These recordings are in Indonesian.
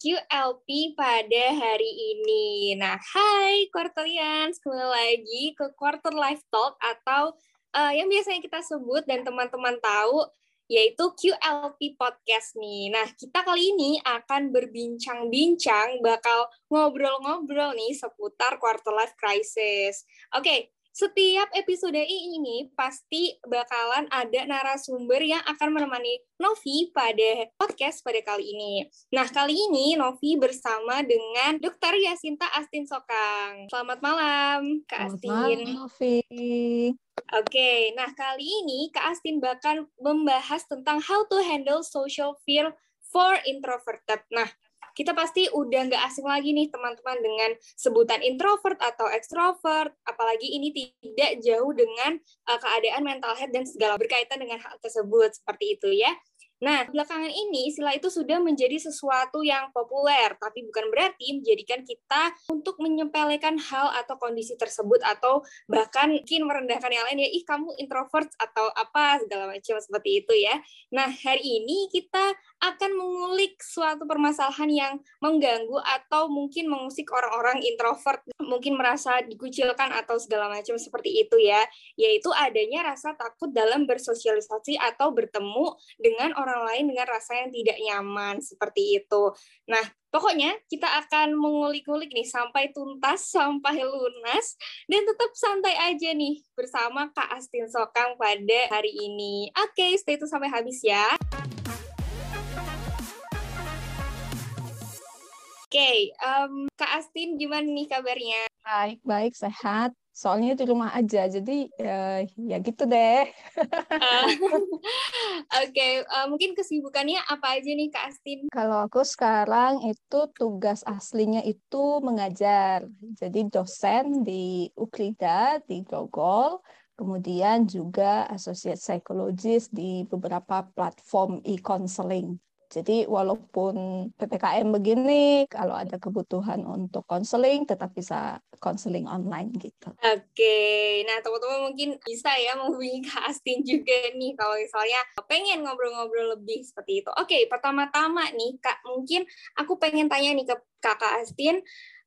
QLP pada hari ini. Nah, hai Quarterians, kembali lagi ke Quarter Life Talk atau uh, yang biasanya kita sebut dan teman-teman tahu yaitu QLP Podcast nih. Nah, kita kali ini akan berbincang-bincang, bakal ngobrol-ngobrol nih seputar quarter life crisis. Oke, setiap episode ini pasti bakalan ada narasumber yang akan menemani Novi pada podcast pada kali ini. Nah, kali ini Novi bersama dengan Dr. Yasinta Astin Sokang. Selamat malam, Kak Selamat Astin. Malam, Novi. Oke, nah kali ini Kak Astin bakal membahas tentang how to handle social fear for introverted. Nah, kita pasti udah nggak asing lagi nih teman-teman dengan sebutan introvert atau extrovert, apalagi ini tidak jauh dengan uh, keadaan mental health dan segala berkaitan dengan hal tersebut seperti itu ya. Nah, belakangan ini istilah itu sudah menjadi sesuatu yang populer, tapi bukan berarti menjadikan kita untuk menyepelekan hal atau kondisi tersebut atau bahkan mungkin merendahkan yang lain ya, ih kamu introvert atau apa segala macam seperti itu ya. Nah, hari ini kita akan mengulik suatu permasalahan yang mengganggu atau mungkin mengusik orang-orang introvert, mungkin merasa dikucilkan atau segala macam seperti itu ya, yaitu adanya rasa takut dalam bersosialisasi atau bertemu dengan orang orang lain dengan rasa yang tidak nyaman seperti itu. Nah, pokoknya kita akan mengulik-ulik nih sampai tuntas, sampai lunas, dan tetap santai aja nih bersama Kak Astin Sokang pada hari ini. Oke, stay tune sampai habis ya. Okay, um, Kak Astin gimana nih kabarnya? Baik, baik, sehat soalnya di rumah aja jadi ya, ya gitu deh uh, oke okay. uh, mungkin kesibukannya apa aja nih kak Astin kalau aku sekarang itu tugas aslinya itu mengajar jadi dosen di Uklida di Grogol kemudian juga associate psychologist di beberapa platform e-counseling jadi walaupun PPKM begini, kalau ada kebutuhan untuk konseling, tetap bisa konseling online gitu. Oke, nah teman-teman mungkin bisa ya menghubungi Kak Astin juga nih kalau misalnya pengen ngobrol-ngobrol lebih seperti itu. Oke, pertama-tama nih Kak, mungkin aku pengen tanya nih ke Kakak Astin,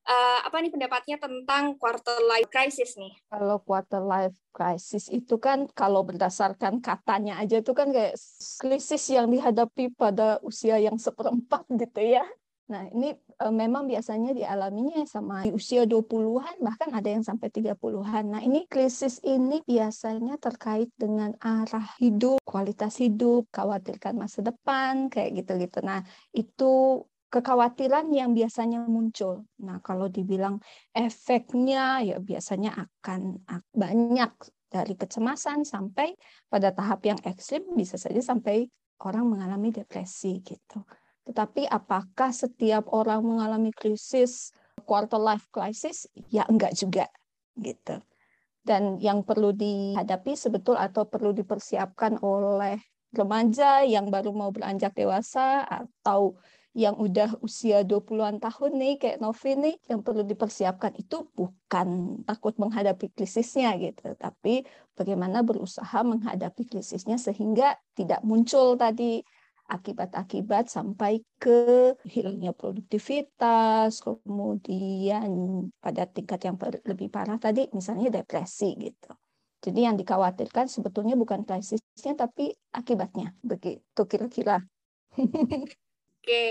uh, apa nih pendapatnya tentang quarter life crisis nih? Kalau quarter life crisis itu kan kalau berdasarkan katanya aja itu kan kayak krisis yang dihadapi pada usia yang seperempat gitu ya. Nah, ini e, memang biasanya dialaminya sama di usia 20-an, bahkan ada yang sampai 30-an. Nah, ini krisis ini biasanya terkait dengan arah hidup, kualitas hidup, khawatirkan masa depan, kayak gitu-gitu. Nah, itu kekhawatiran yang biasanya muncul. Nah, kalau dibilang efeknya ya biasanya akan banyak dari kecemasan sampai pada tahap yang ekstrim bisa saja sampai orang mengalami depresi gitu. Tetapi apakah setiap orang mengalami krisis quarter life crisis? Ya enggak juga gitu. Dan yang perlu dihadapi sebetul atau perlu dipersiapkan oleh remaja yang baru mau beranjak dewasa atau yang udah usia 20-an tahun nih kayak Novi nih yang perlu dipersiapkan itu bukan takut menghadapi krisisnya gitu, tapi bagaimana berusaha menghadapi krisisnya sehingga tidak muncul tadi akibat-akibat sampai ke hilangnya produktivitas, kemudian pada tingkat yang lebih parah tadi misalnya depresi gitu. Jadi yang dikhawatirkan sebetulnya bukan krisisnya tapi akibatnya begitu kira-kira. Oke,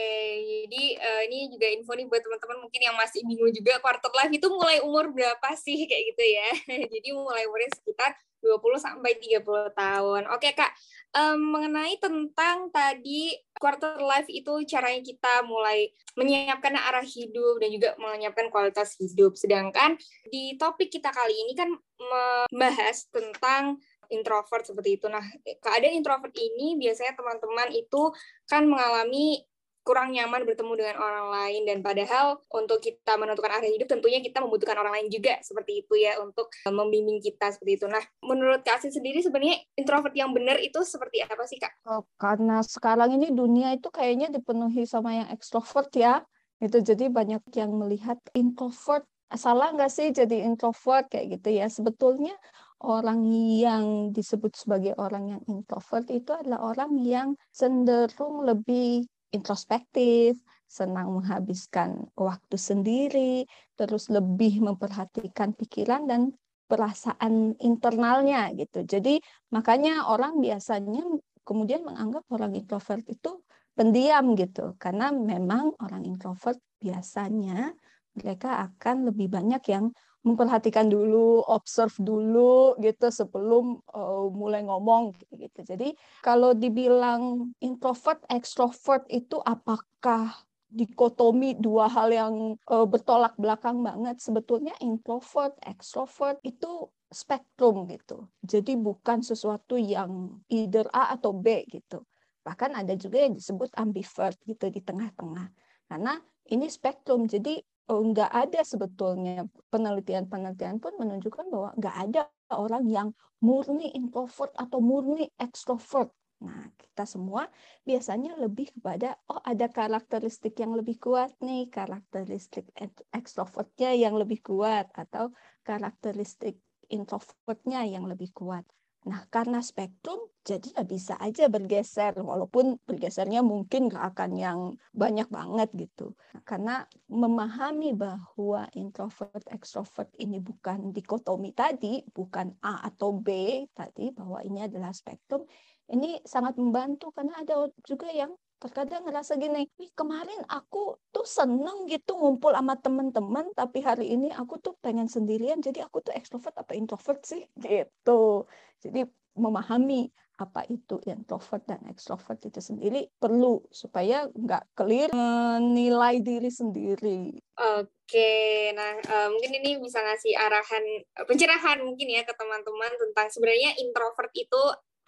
jadi uh, ini juga info nih buat teman-teman mungkin yang masih bingung juga quarter life itu mulai umur berapa sih kayak gitu ya. jadi mulai umurnya sekitar 20 sampai 30 tahun. Oke, Kak. Um, mengenai tentang tadi quarter life itu caranya kita mulai menyiapkan arah hidup dan juga menyiapkan kualitas hidup. Sedangkan di topik kita kali ini kan membahas tentang introvert seperti itu. Nah, keadaan introvert ini biasanya teman-teman itu kan mengalami kurang nyaman bertemu dengan orang lain dan padahal untuk kita menentukan arah hidup tentunya kita membutuhkan orang lain juga seperti itu ya untuk eh, membimbing kita seperti itu. Nah, menurut Kak sendiri sebenarnya introvert yang benar itu seperti apa sih Kak? Oh, karena sekarang ini dunia itu kayaknya dipenuhi sama yang ekstrovert ya. Itu jadi banyak yang melihat introvert salah nggak sih jadi introvert kayak gitu ya. Sebetulnya orang yang disebut sebagai orang yang introvert itu adalah orang yang cenderung lebih introspektif, senang menghabiskan waktu sendiri, terus lebih memperhatikan pikiran dan perasaan internalnya gitu. Jadi makanya orang biasanya kemudian menganggap orang introvert itu pendiam gitu karena memang orang introvert biasanya mereka akan lebih banyak yang memperhatikan dulu, observe dulu gitu sebelum uh, mulai ngomong gitu. Jadi kalau dibilang introvert, extrovert itu apakah dikotomi dua hal yang uh, bertolak belakang banget? Sebetulnya introvert extrovert itu spektrum gitu. Jadi bukan sesuatu yang either A atau B gitu. Bahkan ada juga yang disebut ambivert gitu di tengah-tengah. Karena ini spektrum. Jadi nggak ada sebetulnya penelitian-penelitian pun menunjukkan bahwa nggak ada orang yang murni introvert atau murni extrovert Nah, kita semua biasanya lebih kepada, oh ada karakteristik yang lebih kuat nih, karakteristik extrovertnya yang lebih kuat, atau karakteristik introvertnya yang lebih kuat. Nah, karena spektrum, jadi ya bisa aja bergeser, walaupun bergesernya mungkin nggak akan yang banyak banget gitu. Karena memahami bahwa introvert, extrovert ini bukan dikotomi tadi, bukan A atau B tadi, bahwa ini adalah spektrum, ini sangat membantu karena ada juga yang terkadang ngerasa gini, kemarin aku tuh seneng gitu ngumpul sama temen-temen, tapi hari ini aku tuh pengen sendirian, jadi aku tuh ekstrovert apa introvert sih? Gitu. Jadi memahami apa itu introvert dan ekstrovert itu sendiri perlu supaya nggak clear menilai diri sendiri. Oke, nah uh, mungkin ini bisa ngasih arahan pencerahan mungkin ya ke teman-teman tentang sebenarnya introvert itu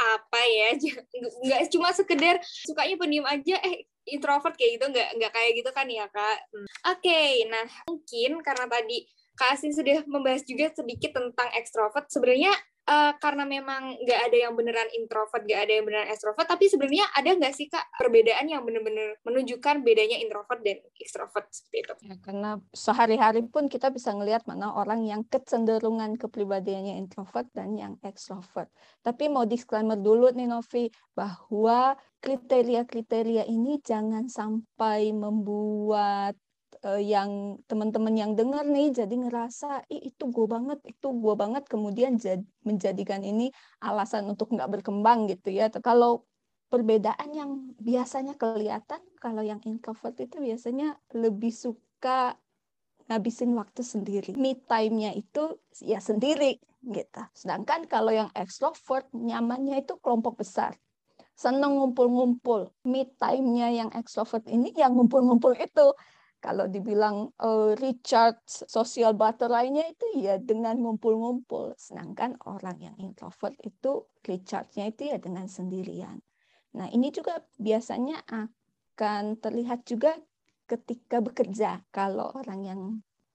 apa ya nggak cuma sekedar sukanya pendiam aja eh introvert kayak gitu nggak nggak kayak gitu kan ya kak hmm. oke okay, nah mungkin karena tadi kak Asin sudah membahas juga sedikit tentang ekstrovert sebenarnya uh, karena memang nggak ada yang beneran introvert, nggak ada yang beneran extrovert, tapi sebenarnya ada nggak sih kak perbedaan yang benar-benar menunjukkan bedanya introvert dan extrovert seperti itu? Ya, karena sehari-hari pun kita bisa ngelihat mana orang yang kecenderungan kepribadiannya introvert dan yang extrovert. Tapi mau disclaimer dulu nih Novi bahwa kriteria-kriteria ini jangan sampai membuat uh, yang teman-teman yang dengar nih jadi ngerasa Ih, itu gue banget itu gue banget kemudian jad, menjadikan ini alasan untuk nggak berkembang gitu ya kalau perbedaan yang biasanya kelihatan kalau yang introvert itu biasanya lebih suka ngabisin waktu sendiri. Me time-nya itu ya sendiri gitu. Sedangkan kalau yang extrovert nyamannya itu kelompok besar. Seneng ngumpul-ngumpul. Me time-nya yang extrovert ini yang ngumpul-ngumpul itu kalau dibilang uh, Richard social butterfly-nya itu ya dengan ngumpul-ngumpul. Sedangkan orang yang introvert itu Richard-nya itu ya dengan sendirian. Nah, ini juga biasanya akan terlihat juga ketika bekerja. Kalau orang yang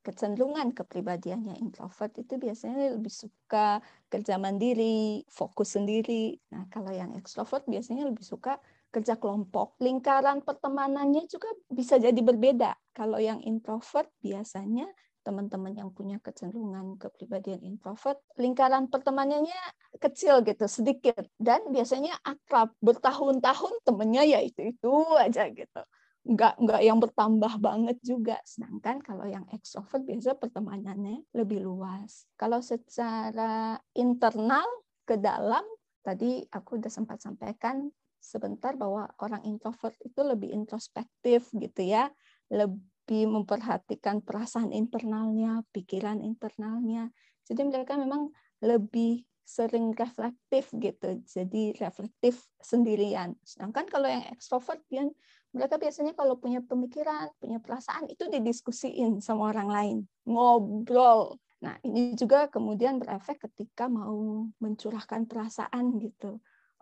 kecenderungan kepribadiannya introvert itu biasanya lebih suka kerja mandiri, fokus sendiri. Nah, kalau yang extrovert biasanya lebih suka kerja kelompok. Lingkaran pertemanannya juga bisa jadi berbeda. Kalau yang introvert biasanya teman-teman yang punya kecenderungan kepribadian introvert, lingkaran pertemanannya kecil gitu, sedikit. Dan biasanya akrab, bertahun-tahun temennya ya itu-itu aja gitu. Nggak, nggak yang bertambah banget juga. Sedangkan kalau yang extrovert biasa pertemanannya lebih luas. Kalau secara internal ke dalam, tadi aku udah sempat sampaikan sebentar bahwa orang introvert itu lebih introspektif gitu ya, lebih memperhatikan perasaan internalnya, pikiran internalnya. Jadi mereka memang lebih sering reflektif gitu, jadi reflektif sendirian. Sedangkan kalau yang ekstrovert, yang mereka biasanya kalau punya pemikiran, punya perasaan itu didiskusiin sama orang lain, ngobrol. Nah ini juga kemudian berefek ketika mau mencurahkan perasaan gitu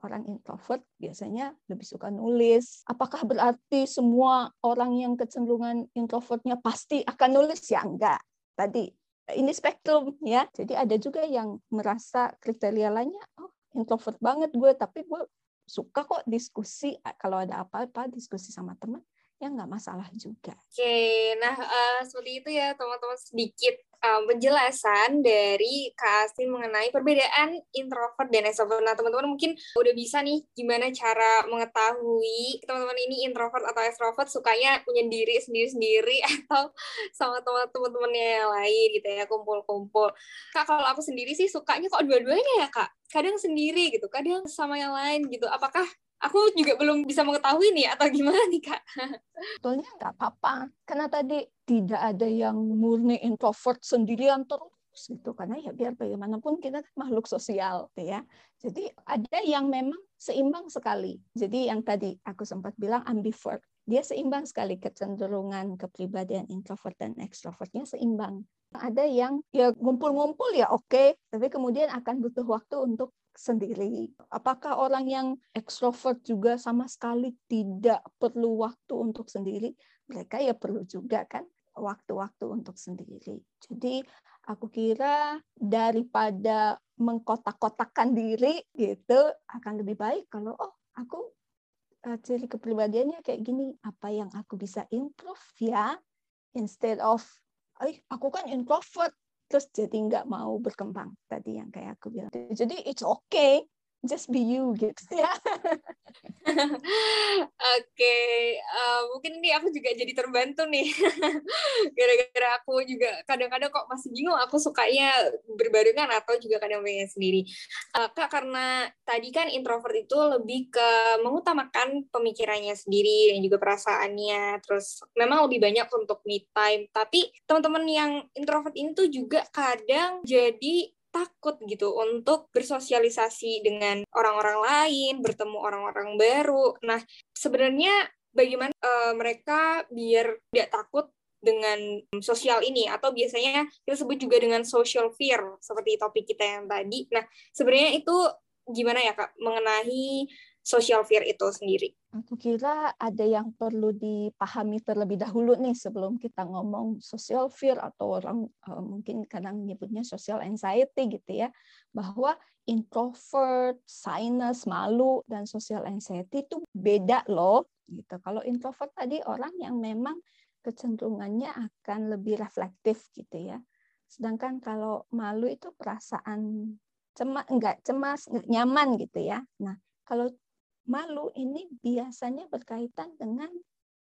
orang introvert biasanya lebih suka nulis. Apakah berarti semua orang yang kecenderungan introvertnya pasti akan nulis? Ya enggak. Tadi ini spektrum ya. Jadi ada juga yang merasa kriteria lainnya, oh introvert banget gue, tapi gue suka kok diskusi kalau ada apa-apa diskusi sama teman ya nggak masalah juga. Oke, nah uh, seperti itu ya teman-teman sedikit um, penjelasan dari Kak Astin mengenai perbedaan introvert dan extrovert. Nah, teman-teman mungkin udah bisa nih gimana cara mengetahui teman-teman ini introvert atau extrovert sukanya punya diri sendiri-sendiri atau sama teman-temannya yang lain gitu ya, kumpul-kumpul. Kak, kalau aku sendiri sih sukanya kok dua-duanya ya, Kak. Kadang sendiri gitu, kadang sama yang lain gitu. Apakah aku juga belum bisa mengetahui nih atau gimana nih kak? Sebetulnya nggak apa-apa karena tadi tidak ada yang murni introvert sendirian terus gitu karena ya biar bagaimanapun kita kan makhluk sosial gitu ya. Jadi ada yang memang seimbang sekali. Jadi yang tadi aku sempat bilang ambivert. Dia seimbang sekali kecenderungan kepribadian introvert dan extrovertnya seimbang. Ada yang ya ngumpul-ngumpul ya oke, okay, tapi kemudian akan butuh waktu untuk sendiri. Apakah orang yang ekstrovert juga sama sekali tidak perlu waktu untuk sendiri? Mereka ya perlu juga kan waktu-waktu untuk sendiri. Jadi aku kira daripada mengkotak-kotakan diri gitu akan lebih baik kalau oh aku uh, ciri kepribadiannya kayak gini apa yang aku bisa improve ya instead of eh aku kan introvert terus jadi nggak mau berkembang tadi yang kayak aku bilang. Jadi it's okay just be you gitu ya. Oke, okay. uh, mungkin ini aku juga jadi terbantu nih. Gara-gara aku juga kadang-kadang kok masih bingung aku sukanya berbarengan atau juga kadang pengen sendiri. Uh, Kak, karena tadi kan introvert itu lebih ke mengutamakan pemikirannya sendiri dan juga perasaannya. Terus memang lebih banyak untuk me time. Tapi teman-teman yang introvert ini tuh juga kadang jadi takut gitu untuk bersosialisasi dengan orang-orang lain, bertemu orang-orang baru. Nah, sebenarnya bagaimana uh, mereka biar tidak takut dengan sosial ini atau biasanya kita sebut juga dengan social fear seperti topik kita yang tadi. Nah, sebenarnya itu gimana ya Kak mengenai social fear itu sendiri? Aku kira ada yang perlu dipahami terlebih dahulu nih sebelum kita ngomong social fear atau orang uh, mungkin kadang nyebutnya social anxiety gitu ya, bahwa introvert, sinus, malu dan social anxiety itu beda loh gitu. Kalau introvert tadi orang yang memang kecenderungannya akan lebih reflektif gitu ya. Sedangkan kalau malu itu perasaan cemas enggak cemas, enggak nyaman gitu ya. Nah, kalau malu ini biasanya berkaitan dengan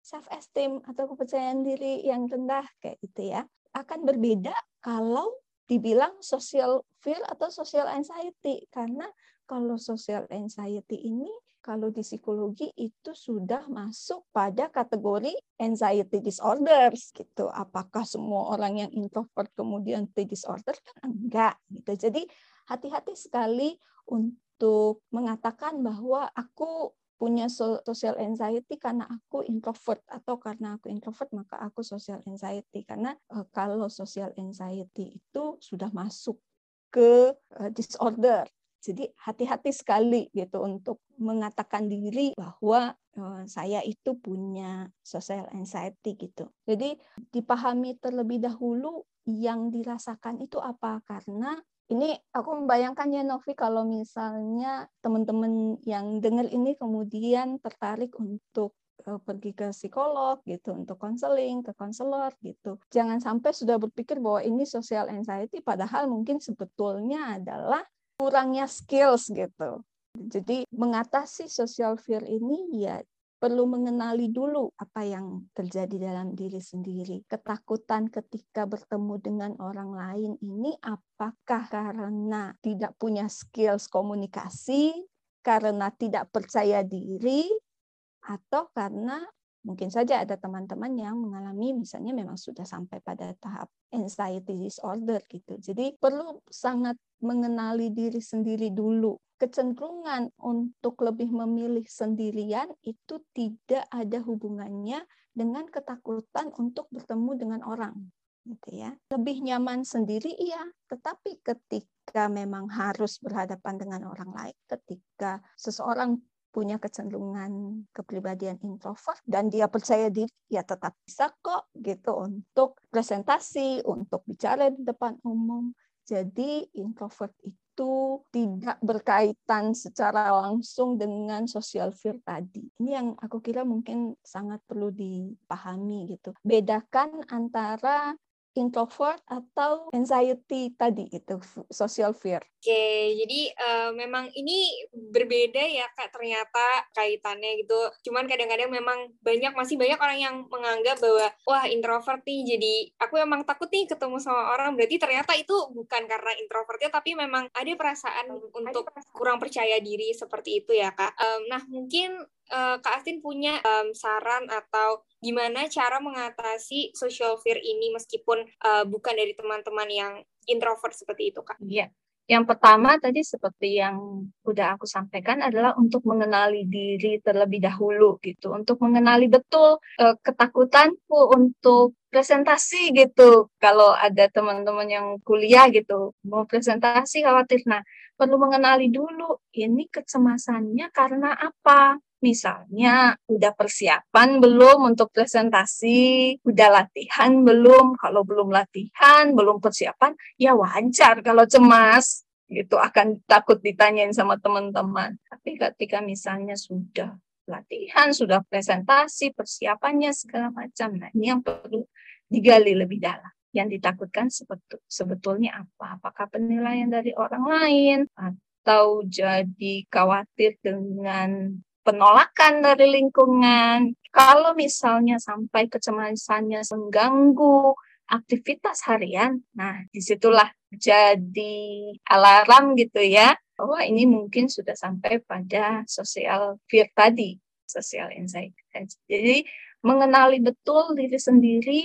self esteem atau kepercayaan diri yang rendah kayak gitu ya. Akan berbeda kalau dibilang social fear atau social anxiety karena kalau social anxiety ini kalau di psikologi itu sudah masuk pada kategori anxiety disorders gitu. Apakah semua orang yang introvert kemudian disorder kan enggak gitu. Jadi hati-hati sekali untuk untuk mengatakan bahwa aku punya social anxiety karena aku introvert. Atau karena aku introvert maka aku social anxiety. Karena uh, kalau social anxiety itu sudah masuk ke uh, disorder. Jadi hati-hati sekali gitu untuk mengatakan diri bahwa uh, saya itu punya social anxiety gitu. Jadi dipahami terlebih dahulu yang dirasakan itu apa. Karena ini aku membayangkan ya Novi kalau misalnya teman-teman yang dengar ini kemudian tertarik untuk uh, pergi ke psikolog gitu untuk konseling ke konselor gitu. Jangan sampai sudah berpikir bahwa ini social anxiety padahal mungkin sebetulnya adalah kurangnya skills gitu. Jadi mengatasi social fear ini ya perlu mengenali dulu apa yang terjadi dalam diri sendiri. Ketakutan ketika bertemu dengan orang lain ini apakah karena tidak punya skills komunikasi, karena tidak percaya diri, atau karena mungkin saja ada teman-teman yang mengalami misalnya memang sudah sampai pada tahap anxiety disorder gitu. Jadi perlu sangat mengenali diri sendiri dulu. Kecenderungan untuk lebih memilih sendirian itu tidak ada hubungannya dengan ketakutan untuk bertemu dengan orang gitu ya. Lebih nyaman sendiri iya. Tetapi ketika memang harus berhadapan dengan orang lain ketika seseorang punya kecenderungan kepribadian introvert dan dia percaya diri ya tetap bisa kok gitu untuk presentasi untuk bicara di depan umum jadi introvert itu tidak berkaitan secara langsung dengan social fear tadi. Ini yang aku kira mungkin sangat perlu dipahami gitu. Bedakan antara introvert atau anxiety tadi itu social fear. Oke, jadi uh, memang ini berbeda ya kak ternyata kaitannya gitu. Cuman kadang-kadang memang banyak masih banyak orang yang menganggap bahwa wah introvert nih jadi aku emang takut nih ketemu sama orang. Berarti ternyata itu bukan karena introvertnya tapi memang ada perasaan untuk perasaan. kurang percaya diri seperti itu ya kak. Um, nah mungkin uh, Kak Astin punya um, saran atau gimana cara mengatasi social fear ini meskipun uh, bukan dari teman-teman yang introvert seperti itu, Kak? Iya. Yang pertama tadi seperti yang udah aku sampaikan adalah untuk mengenali diri terlebih dahulu gitu, untuk mengenali betul uh, ketakutanku untuk presentasi gitu. Kalau ada teman-teman yang kuliah gitu mau presentasi khawatir, nah perlu mengenali dulu ini kecemasannya karena apa Misalnya, udah persiapan belum untuk presentasi? Udah latihan belum? Kalau belum latihan, belum persiapan, ya wajar kalau cemas. Gitu akan takut ditanyain sama teman-teman. Tapi ketika misalnya sudah latihan, sudah presentasi, persiapannya segala macam. Nah, ini yang perlu digali lebih dalam. Yang ditakutkan sebetul, sebetulnya apa? Apakah penilaian dari orang lain? Atau jadi khawatir dengan penolakan dari lingkungan. Kalau misalnya sampai kecemasannya mengganggu aktivitas harian, nah di situlah jadi alarm gitu ya, bahwa ini mungkin sudah sampai pada social fear tadi, social anxiety. Jadi mengenali betul diri sendiri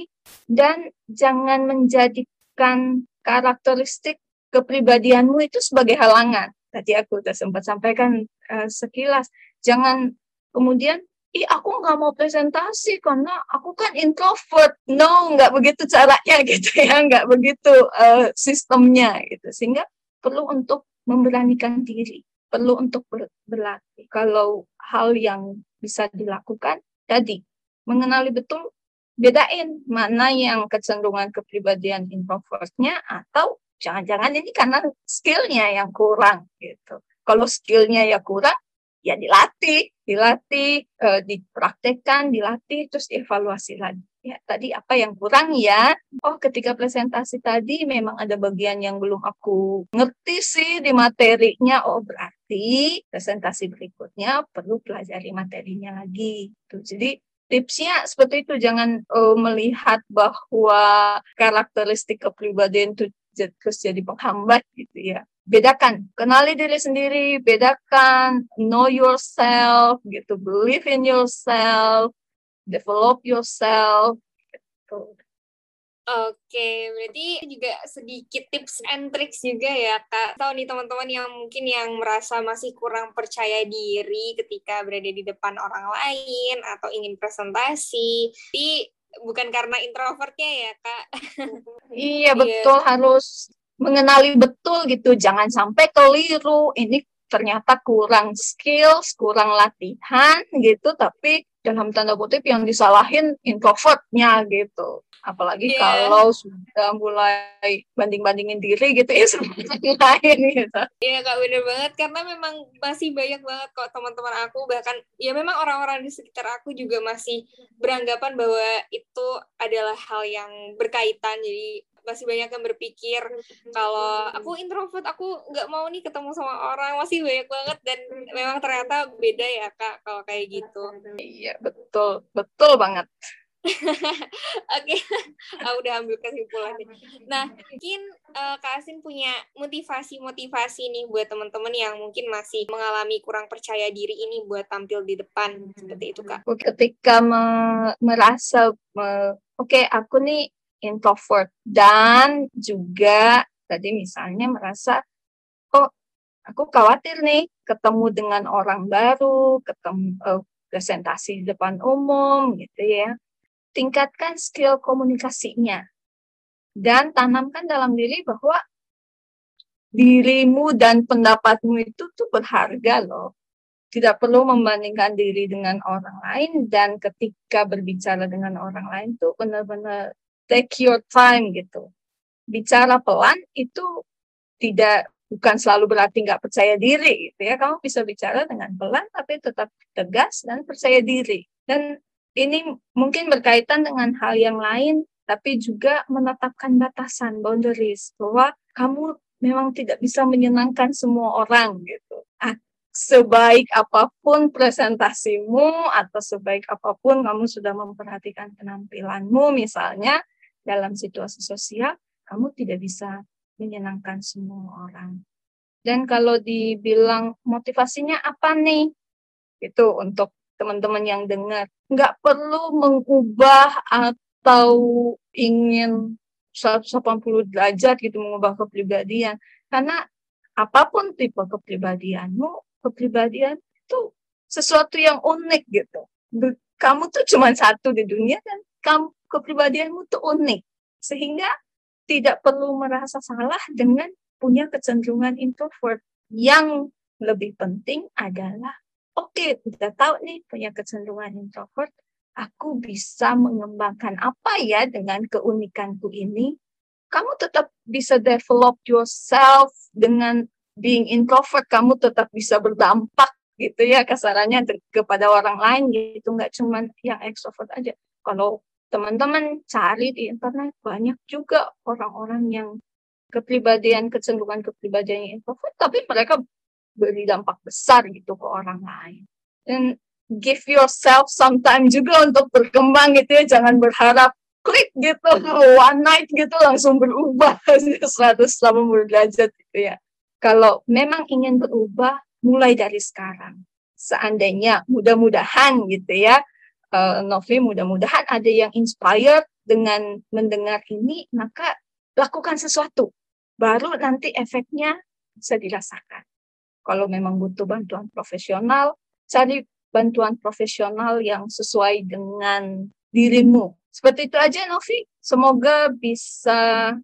dan jangan menjadikan karakteristik kepribadianmu itu sebagai halangan. Tadi aku sudah sempat sampaikan uh, sekilas Jangan kemudian, ih aku nggak mau presentasi karena aku kan introvert. No, nggak begitu caranya gitu ya, nggak begitu uh, sistemnya gitu. Sehingga perlu untuk memberanikan diri, perlu untuk ber berlatih. Kalau hal yang bisa dilakukan tadi, mengenali betul bedain mana yang kecenderungan kepribadian introvertnya atau jangan-jangan ini karena skillnya yang kurang gitu. Kalau skillnya ya kurang, ya dilatih, dilatih, e, dipraktekkan, dilatih, terus evaluasi lagi. Ya, tadi apa yang kurang ya? Oh, ketika presentasi tadi memang ada bagian yang belum aku ngerti sih di materinya. Oh, berarti presentasi berikutnya perlu pelajari materinya lagi. Tuh, jadi tipsnya seperti itu jangan uh, melihat bahwa karakteristik kepribadian itu terus jadi penghambat gitu ya bedakan, kenali diri sendiri, bedakan, know yourself, gitu, believe in yourself, develop yourself. Gitu. Oke, berarti juga sedikit tips and tricks juga ya Kak. Tahu nih teman-teman yang mungkin yang merasa masih kurang percaya diri ketika berada di depan orang lain atau ingin presentasi. Jadi bukan karena introvertnya ya Kak. Iya, betul yeah. harus mengenali betul gitu. Jangan sampai keliru. Ini ternyata kurang skills kurang latihan gitu. Tapi dalam tanda kutip yang disalahin introvertnya gitu. Apalagi yeah. kalau sudah mulai banding-bandingin diri gitu ya sama yang lain gitu. Iya yeah, kak bener banget. Karena memang masih banyak banget kok teman-teman aku. Bahkan ya memang orang-orang di sekitar aku juga masih beranggapan bahwa itu adalah hal yang berkaitan. Jadi masih banyak yang berpikir kalau aku introvert aku nggak mau nih ketemu sama orang masih banyak banget dan memang ternyata beda ya kak kalau kayak gitu iya betul betul banget Oke, aku udah ambil kesimpulannya. Nah, mungkin uh, Kak Asin punya motivasi-motivasi nih buat teman-teman yang mungkin masih mengalami kurang percaya diri ini buat tampil di depan seperti itu Kak. Ketika me merasa me oke okay, aku nih introvert dan juga tadi misalnya merasa oh aku khawatir nih ketemu dengan orang baru, ketemu uh, presentasi di depan umum gitu ya. Tingkatkan skill komunikasinya dan tanamkan dalam diri bahwa dirimu dan pendapatmu itu tuh berharga loh. Tidak perlu membandingkan diri dengan orang lain dan ketika berbicara dengan orang lain tuh benar-benar take your time gitu. Bicara pelan itu tidak bukan selalu berarti nggak percaya diri gitu ya. Kamu bisa bicara dengan pelan tapi tetap tegas dan percaya diri. Dan ini mungkin berkaitan dengan hal yang lain tapi juga menetapkan batasan, boundaries, bahwa kamu memang tidak bisa menyenangkan semua orang gitu. Ah, sebaik apa pun presentasimu atau sebaik apa pun kamu sudah memperhatikan penampilanmu misalnya dalam situasi sosial, kamu tidak bisa menyenangkan semua orang. Dan kalau dibilang motivasinya apa nih? Itu untuk teman-teman yang dengar. Nggak perlu mengubah atau ingin 180 derajat gitu mengubah kepribadian. Karena apa pun tipe kepribadianmu, kepribadian itu sesuatu yang unik gitu. Kamu tuh cuma satu di dunia dan kamu kepribadianmu tuh unik. Sehingga tidak perlu merasa salah dengan punya kecenderungan introvert. Yang lebih penting adalah, oke, okay, kita tahu nih punya kecenderungan introvert, aku bisa mengembangkan apa ya dengan keunikanku ini. Kamu tetap bisa develop yourself dengan being introvert, kamu tetap bisa berdampak gitu ya kasarannya kepada orang lain gitu, nggak cuma yang extrovert aja. Kalau teman-teman cari di internet. Banyak juga orang-orang yang kepribadian kecenderungan kepribadiannya introvert tapi mereka beri dampak besar gitu ke orang lain. Dan give yourself some time juga untuk berkembang gitu ya. Jangan berharap klik gitu one night gitu langsung berubah 180 derajat gitu ya. Kalau memang ingin berubah mulai dari sekarang. Seandainya mudah-mudahan gitu ya uh, Novi mudah-mudahan ada yang inspired dengan mendengar ini maka lakukan sesuatu baru nanti efeknya bisa dirasakan. Kalau memang butuh bantuan profesional, cari bantuan profesional yang sesuai dengan dirimu. Seperti itu aja Novi. Semoga bisa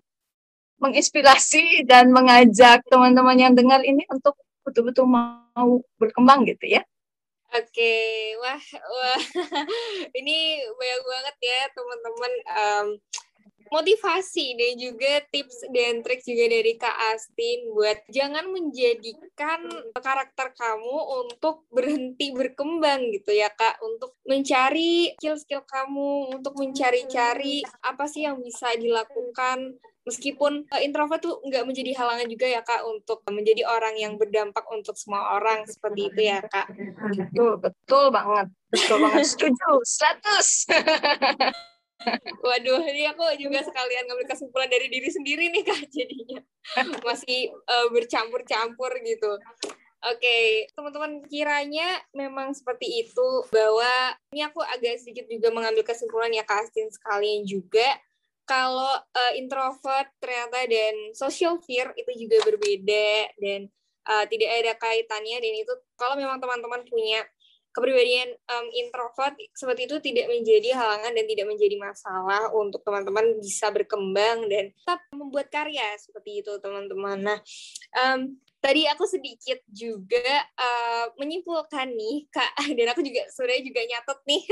menginspirasi dan mengajak teman-teman yang dengar ini untuk betul-betul mau berkembang gitu ya. Oke, wah, wah, ini banyak banget ya teman-teman. Um, motivasi dan juga tips dan trik juga dari Kak Astin buat jangan menjadikan karakter kamu untuk berhenti berkembang gitu ya Kak untuk mencari skill-skill kamu untuk mencari-cari apa sih yang bisa dilakukan meskipun uh, introvert tuh nggak menjadi halangan juga ya kak untuk menjadi orang yang berdampak untuk semua orang seperti itu ya kak. Betul betul banget. Betul banget. Setuju. Status Waduh, ini aku juga sekalian ngambil kesimpulan dari diri sendiri nih kak jadinya. Masih uh, bercampur-campur gitu. Oke, okay. teman-teman kiranya memang seperti itu bahwa ini aku agak sedikit juga mengambil kesimpulan ya kak Astin sekalian juga kalau uh, introvert ternyata dan social fear itu juga berbeda dan uh, tidak ada kaitannya dan itu kalau memang teman-teman punya kepribadian um, introvert seperti itu tidak menjadi halangan dan tidak menjadi masalah untuk teman-teman bisa berkembang dan tetap membuat karya seperti itu teman-teman. Nah, um, tadi aku sedikit juga uh, menyimpulkan nih kak dan aku juga sebenarnya juga nyatet nih.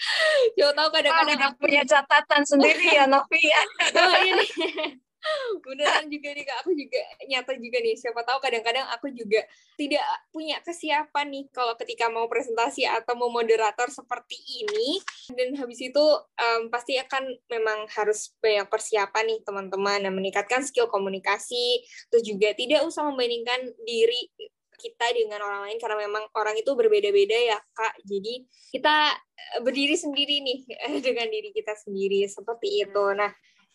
Coba tahu kadang-kadang aku punya catatan sendiri ya Novi ya. oh, ini. Beneran juga nih kak. Aku juga nyata juga nih. Siapa tahu kadang-kadang aku juga tidak punya kesiapan nih kalau ketika mau presentasi atau mau moderator seperti ini. Dan habis itu um, pasti akan memang harus banyak persiapan nih teman-teman dan meningkatkan skill komunikasi. Terus juga tidak usah membandingkan diri kita dengan orang lain karena memang orang itu berbeda-beda ya kak. Jadi kita eh, berdiri sendiri nih dengan diri kita sendiri. Seperti itu. Nah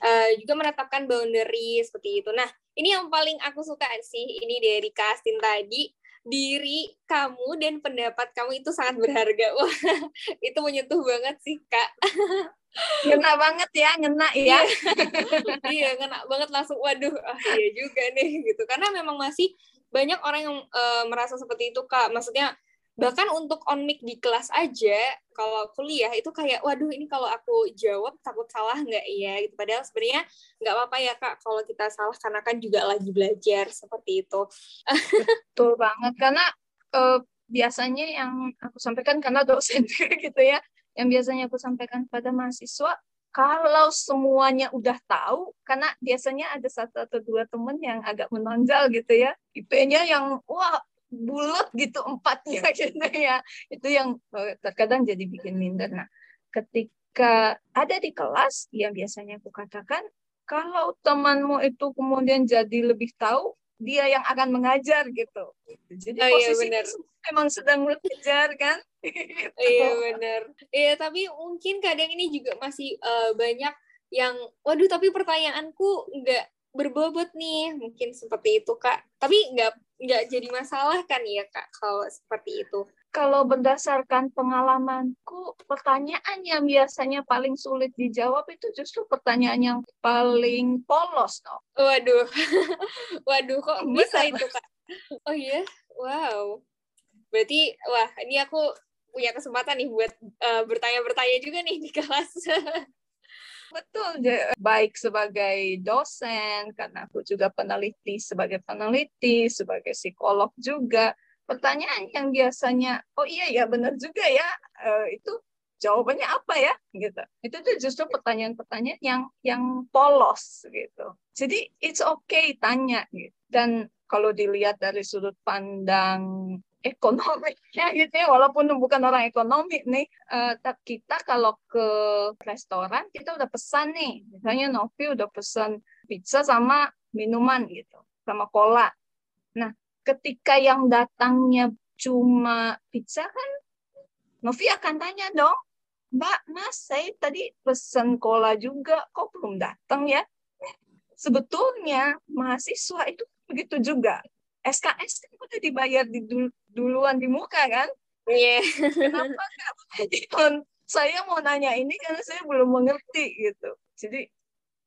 uh, juga menetapkan boundary seperti itu. Nah, ini yang paling aku suka sih ini dari Kastin tadi diri kamu dan pendapat kamu itu sangat berharga. Wah, itu menyentuh banget sih, Kak. ngena banget ya, ngena ya. iya, ngena banget langsung waduh, ah, iya juga nih gitu. Karena memang masih banyak orang yang uh, merasa seperti itu, Kak. Maksudnya bahkan untuk on mic di kelas aja kalau kuliah itu kayak waduh ini kalau aku jawab takut salah nggak ya? Gitu. Padahal sebenarnya nggak apa-apa ya kak kalau kita salah karena kan juga lagi belajar seperti itu. Betul banget. Karena uh, biasanya yang aku sampaikan karena dosen gitu ya yang biasanya aku sampaikan pada mahasiswa kalau semuanya udah tahu, karena biasanya ada satu atau dua temen yang agak menonjol gitu ya, IP-nya yang wah bulat gitu empatnya gitu ya itu yang eh, terkadang jadi bikin minder nah ketika ada di kelas, yang biasanya aku katakan, kalau temanmu itu kemudian jadi lebih tahu, dia yang akan mengajar gitu. Jadi oh, iya, posisi emang sedang belajar kan? iya benar. Iya tapi mungkin kadang ini juga masih uh, banyak yang, waduh tapi pertanyaanku nggak berbobot nih, mungkin seperti itu kak. Tapi nggak nggak jadi masalah kan ya kak kalau seperti itu kalau berdasarkan pengalamanku, pertanyaan yang biasanya paling sulit dijawab itu justru pertanyaan yang paling polos, no? Waduh, waduh, kok bisa itu kak? Oh iya, wow. Berarti, wah, ini aku punya kesempatan nih buat uh, bertanya-bertanya juga nih di kelas. Betul, baik sebagai dosen, karena aku juga peneliti sebagai peneliti, sebagai psikolog juga. Pertanyaan yang biasanya oh iya ya benar juga ya uh, itu jawabannya apa ya gitu. Itu tuh justru pertanyaan-pertanyaan yang yang polos gitu. Jadi it's okay tanya gitu. Dan kalau dilihat dari sudut pandang ekonominya gitu ya walaupun bukan orang ekonomi nih uh, kita kalau ke restoran kita udah pesan nih misalnya Novi udah pesan pizza sama minuman gitu sama cola nah ketika yang datangnya cuma pizza kan Novi akan tanya dong Mbak, Mas, saya tadi pesen cola juga, kok belum datang ya? Sebetulnya mahasiswa itu begitu juga. SKS kan udah dibayar di duluan di muka kan? Iya. Yeah. Kenapa nggak Saya mau nanya ini karena saya belum mengerti gitu. Jadi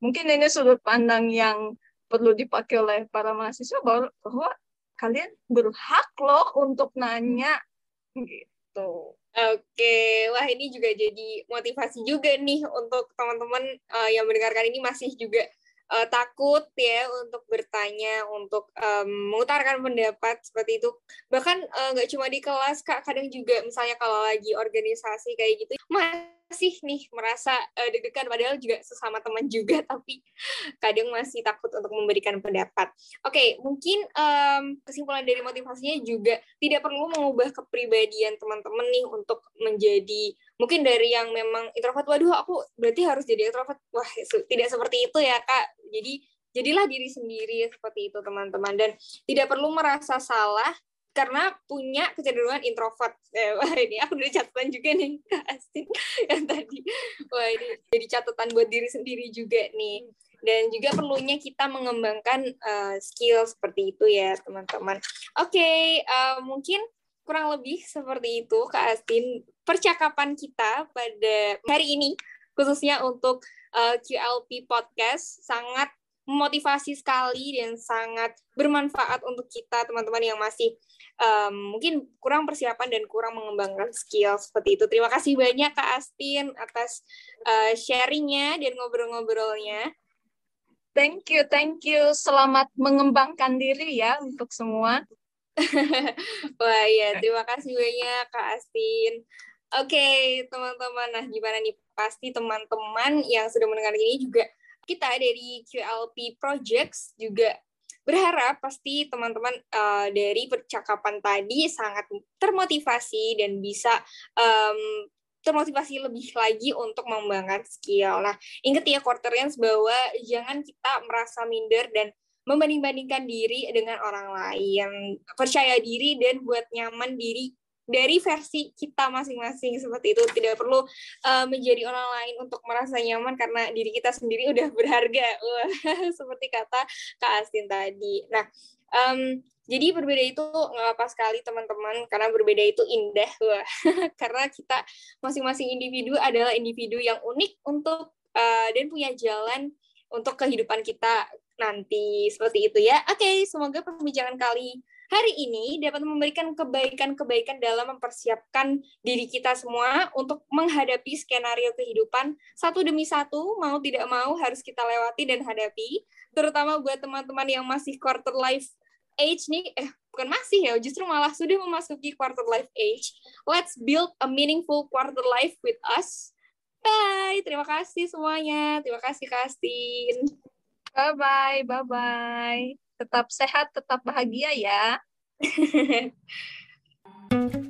mungkin ini sudut pandang yang perlu dipakai oleh para mahasiswa bahwa, bahwa kalian berhak loh untuk nanya gitu. Oke, wah ini juga jadi motivasi juga nih untuk teman-teman uh, yang mendengarkan ini masih juga uh, takut ya untuk bertanya, untuk um, mengutarakan pendapat seperti itu. Bahkan nggak uh, cuma di kelas, kak, kadang juga misalnya kalau lagi organisasi kayak gitu, masih nih merasa uh, deg-degan padahal juga sesama teman juga tapi kadang masih takut untuk memberikan pendapat. Oke, okay, mungkin um, kesimpulan dari motivasinya juga tidak perlu mengubah kepribadian teman-teman nih untuk menjadi mungkin dari yang memang introvert waduh aku berarti harus jadi introvert. Wah, tidak seperti itu ya, Kak. Jadi jadilah diri sendiri seperti itu teman-teman dan tidak perlu merasa salah karena punya kecenderungan introvert. Eh, wah ini aku udah catatan juga nih Kak Astin yang tadi. Wah ini jadi catatan buat diri sendiri juga nih. Dan juga perlunya kita mengembangkan uh, skill seperti itu ya teman-teman. Oke, okay, uh, eh, mungkin kurang lebih seperti itu Kak Astin percakapan kita pada hari ini khususnya untuk uh, QLP podcast sangat memotivasi sekali dan sangat bermanfaat untuk kita teman-teman yang masih um, mungkin kurang persiapan dan kurang mengembangkan skill seperti itu. Terima kasih banyak Kak Astin atas uh, sharingnya dan ngobrol-ngobrolnya. Thank you, thank you. Selamat mengembangkan diri ya untuk semua. Wah ya, terima kasih banyak Kak Astin. Oke, okay, teman-teman. Nah, gimana nih? Pasti teman-teman yang sudah mendengar ini juga kita dari QLP Projects juga berharap pasti teman-teman uh, dari percakapan tadi sangat termotivasi dan bisa um, termotivasi lebih lagi untuk mengembangkan skill. Nah, ingat ya quarterians bahwa jangan kita merasa minder dan membanding-bandingkan diri dengan orang lain. Percaya diri dan buat nyaman diri dari versi kita masing-masing. Seperti itu tidak perlu uh, menjadi orang lain untuk merasa nyaman karena diri kita sendiri udah berharga. Seperti kata Kak Astin tadi. Nah um, jadi berbeda itu nggak apa sekali teman-teman karena berbeda itu indah. Karena kita masing-masing individu adalah individu yang unik untuk uh, dan punya jalan untuk kehidupan kita nanti. Seperti itu ya. Oke okay, semoga pembicaraan kali hari ini dapat memberikan kebaikan-kebaikan dalam mempersiapkan diri kita semua untuk menghadapi skenario kehidupan satu demi satu, mau tidak mau harus kita lewati dan hadapi, terutama buat teman-teman yang masih quarter life age nih, eh bukan masih ya, justru malah sudah memasuki quarter life age. Let's build a meaningful quarter life with us. Bye, terima kasih semuanya. Terima kasih Kastin. Bye-bye, bye-bye tetap sehat, tetap bahagia ya.